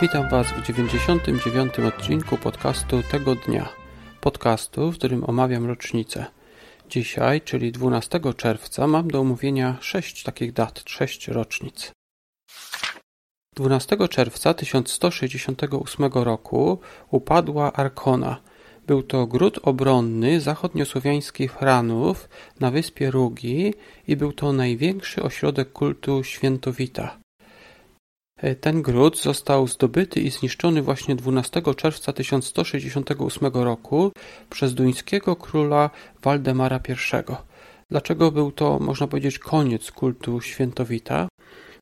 Witam Was w 99. odcinku podcastu tego dnia. Podcastu, w którym omawiam rocznicę. Dzisiaj, czyli 12 czerwca, mam do omówienia 6 takich dat, 6 rocznic. 12 czerwca 1168 roku upadła Arkona. Był to gród obronny zachodniosłowiańskich Franów na wyspie Rugi i był to największy ośrodek kultu świętowita. Ten gród został zdobyty i zniszczony właśnie 12 czerwca 1168 roku przez duńskiego króla Waldemara I. Dlaczego był to, można powiedzieć, koniec kultu świętowita?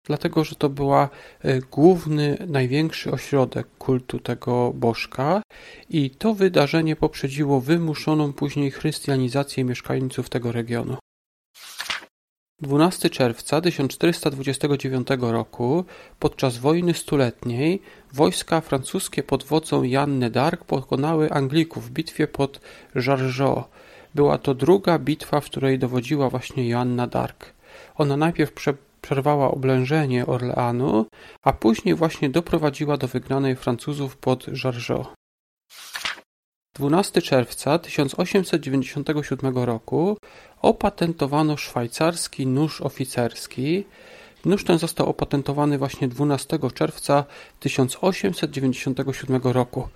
Dlatego, że to była e, główny, największy ośrodek kultu tego bożka i to wydarzenie poprzedziło wymuszoną później chrystianizację mieszkańców tego regionu. 12 czerwca 1429 roku, podczas wojny stuletniej, wojska francuskie pod wodzą Janny d'Arc pokonały Anglików w bitwie pod Jargeau. Była to druga bitwa, w której dowodziła właśnie Joanna d'Arc. Ona najpierw prze przerwała oblężenie Orleanu, a później właśnie doprowadziła do wygranej Francuzów pod Jargeau. 12 czerwca 1897 roku opatentowano szwajcarski nóż oficerski. Nóż ten został opatentowany właśnie 12 czerwca 1897 roku.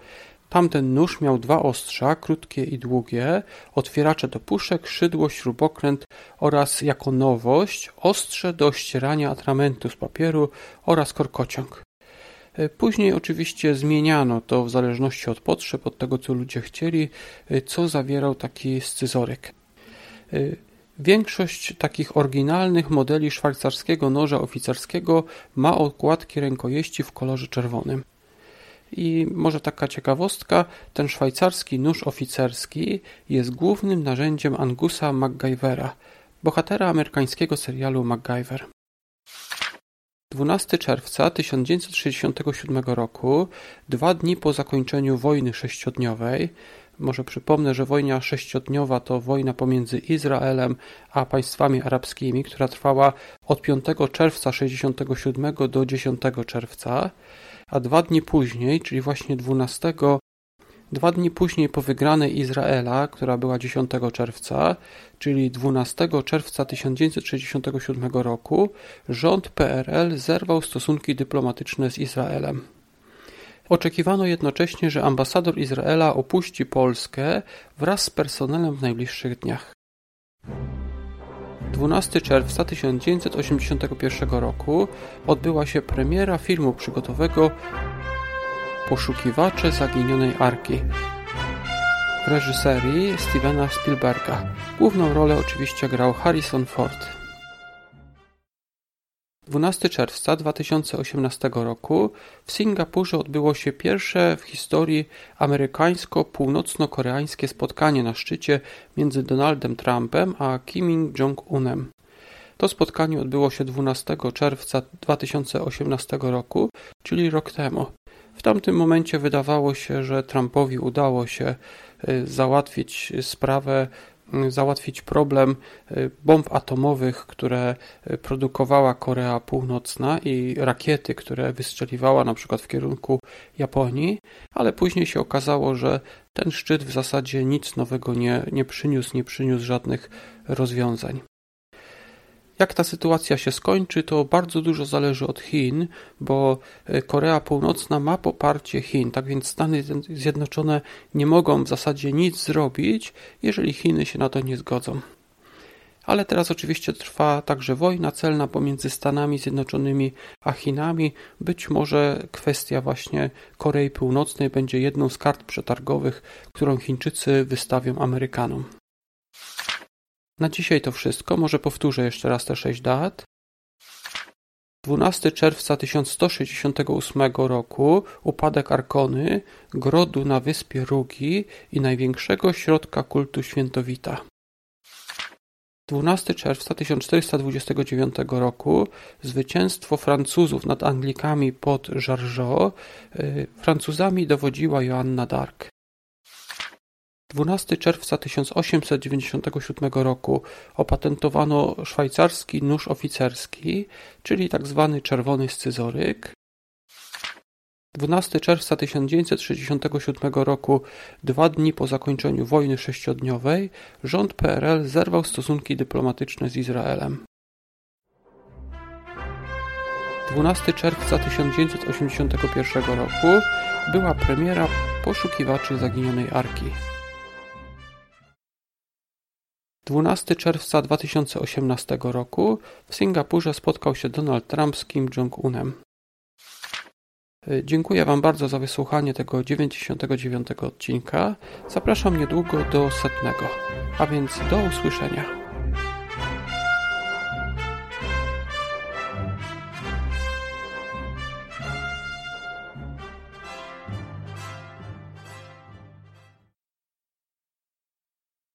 Tamten nóż miał dwa ostrza, krótkie i długie, otwieracze do puszek, szydło, śrubokręt oraz jako nowość ostrze do ścierania atramentu z papieru oraz korkociąg. Później oczywiście zmieniano to w zależności od potrzeb, od tego co ludzie chcieli, co zawierał taki scyzoryk. Większość takich oryginalnych modeli szwajcarskiego noża oficerskiego ma okładki rękojeści w kolorze czerwonym. I może taka ciekawostka, ten szwajcarski nóż oficerski jest głównym narzędziem Angusa MacGyvera, bohatera amerykańskiego serialu MacGyver. 12 czerwca 1967 roku, dwa dni po zakończeniu wojny sześciodniowej, może przypomnę, że wojna sześciodniowa to wojna pomiędzy Izraelem a państwami arabskimi, która trwała od 5 czerwca 67 do 10 czerwca, a dwa dni później, czyli właśnie 12 Dwa dni później po wygranej Izraela, która była 10 czerwca, czyli 12 czerwca 1967 roku, rząd PRL zerwał stosunki dyplomatyczne z Izraelem. Oczekiwano jednocześnie, że ambasador Izraela opuści Polskę wraz z personelem w najbliższych dniach. 12 czerwca 1981 roku odbyła się premiera filmu przygotowego Poszukiwacze zaginionej arki w reżyserii Stevena Spielberga. Główną rolę oczywiście grał Harrison Ford. 12 czerwca 2018 roku w Singapurze odbyło się pierwsze w historii amerykańsko-północno-koreańskie spotkanie na szczycie między Donaldem Trumpem a Kim Jong-unem. To spotkanie odbyło się 12 czerwca 2018 roku, czyli rok temu. W tamtym momencie wydawało się, że Trumpowi udało się y, załatwić sprawę, y, załatwić problem y, bomb atomowych, które produkowała Korea Północna i rakiety, które wystrzeliwała na przykład w kierunku Japonii, ale później się okazało, że ten szczyt w zasadzie nic nowego nie, nie przyniósł, nie przyniósł żadnych rozwiązań. Jak ta sytuacja się skończy, to bardzo dużo zależy od Chin, bo e, Korea Północna ma poparcie Chin, tak więc Stany Zjednoczone nie mogą w zasadzie nic zrobić, jeżeli Chiny się na to nie zgodzą. Ale teraz oczywiście trwa także wojna celna pomiędzy Stanami Zjednoczonymi a Chinami. Być może kwestia właśnie Korei Północnej będzie jedną z kart przetargowych, którą Chińczycy wystawią Amerykanom. Na dzisiaj to wszystko, może powtórzę jeszcze raz te sześć dat. 12 czerwca 1168 roku upadek Arkony, grodu na wyspie Rugi i największego środka kultu świętowita. 12 czerwca 1429 roku zwycięstwo Francuzów nad Anglikami pod Jargeau. Y, Francuzami dowodziła Joanna d'Arc. 12 czerwca 1897 roku opatentowano szwajcarski nóż oficerski, czyli tzw. Tak czerwony scyzoryk. 12 czerwca 1967 roku, dwa dni po zakończeniu wojny sześciodniowej, rząd PRL zerwał stosunki dyplomatyczne z Izraelem. 12 czerwca 1981 roku była premiera Poszukiwaczy Zaginionej Arki. 12 czerwca 2018 roku w Singapurze spotkał się Donald Trump z Kim Jong-unem. Dziękuję Wam bardzo za wysłuchanie tego 99 odcinka. Zapraszam niedługo do setnego, a więc do usłyszenia.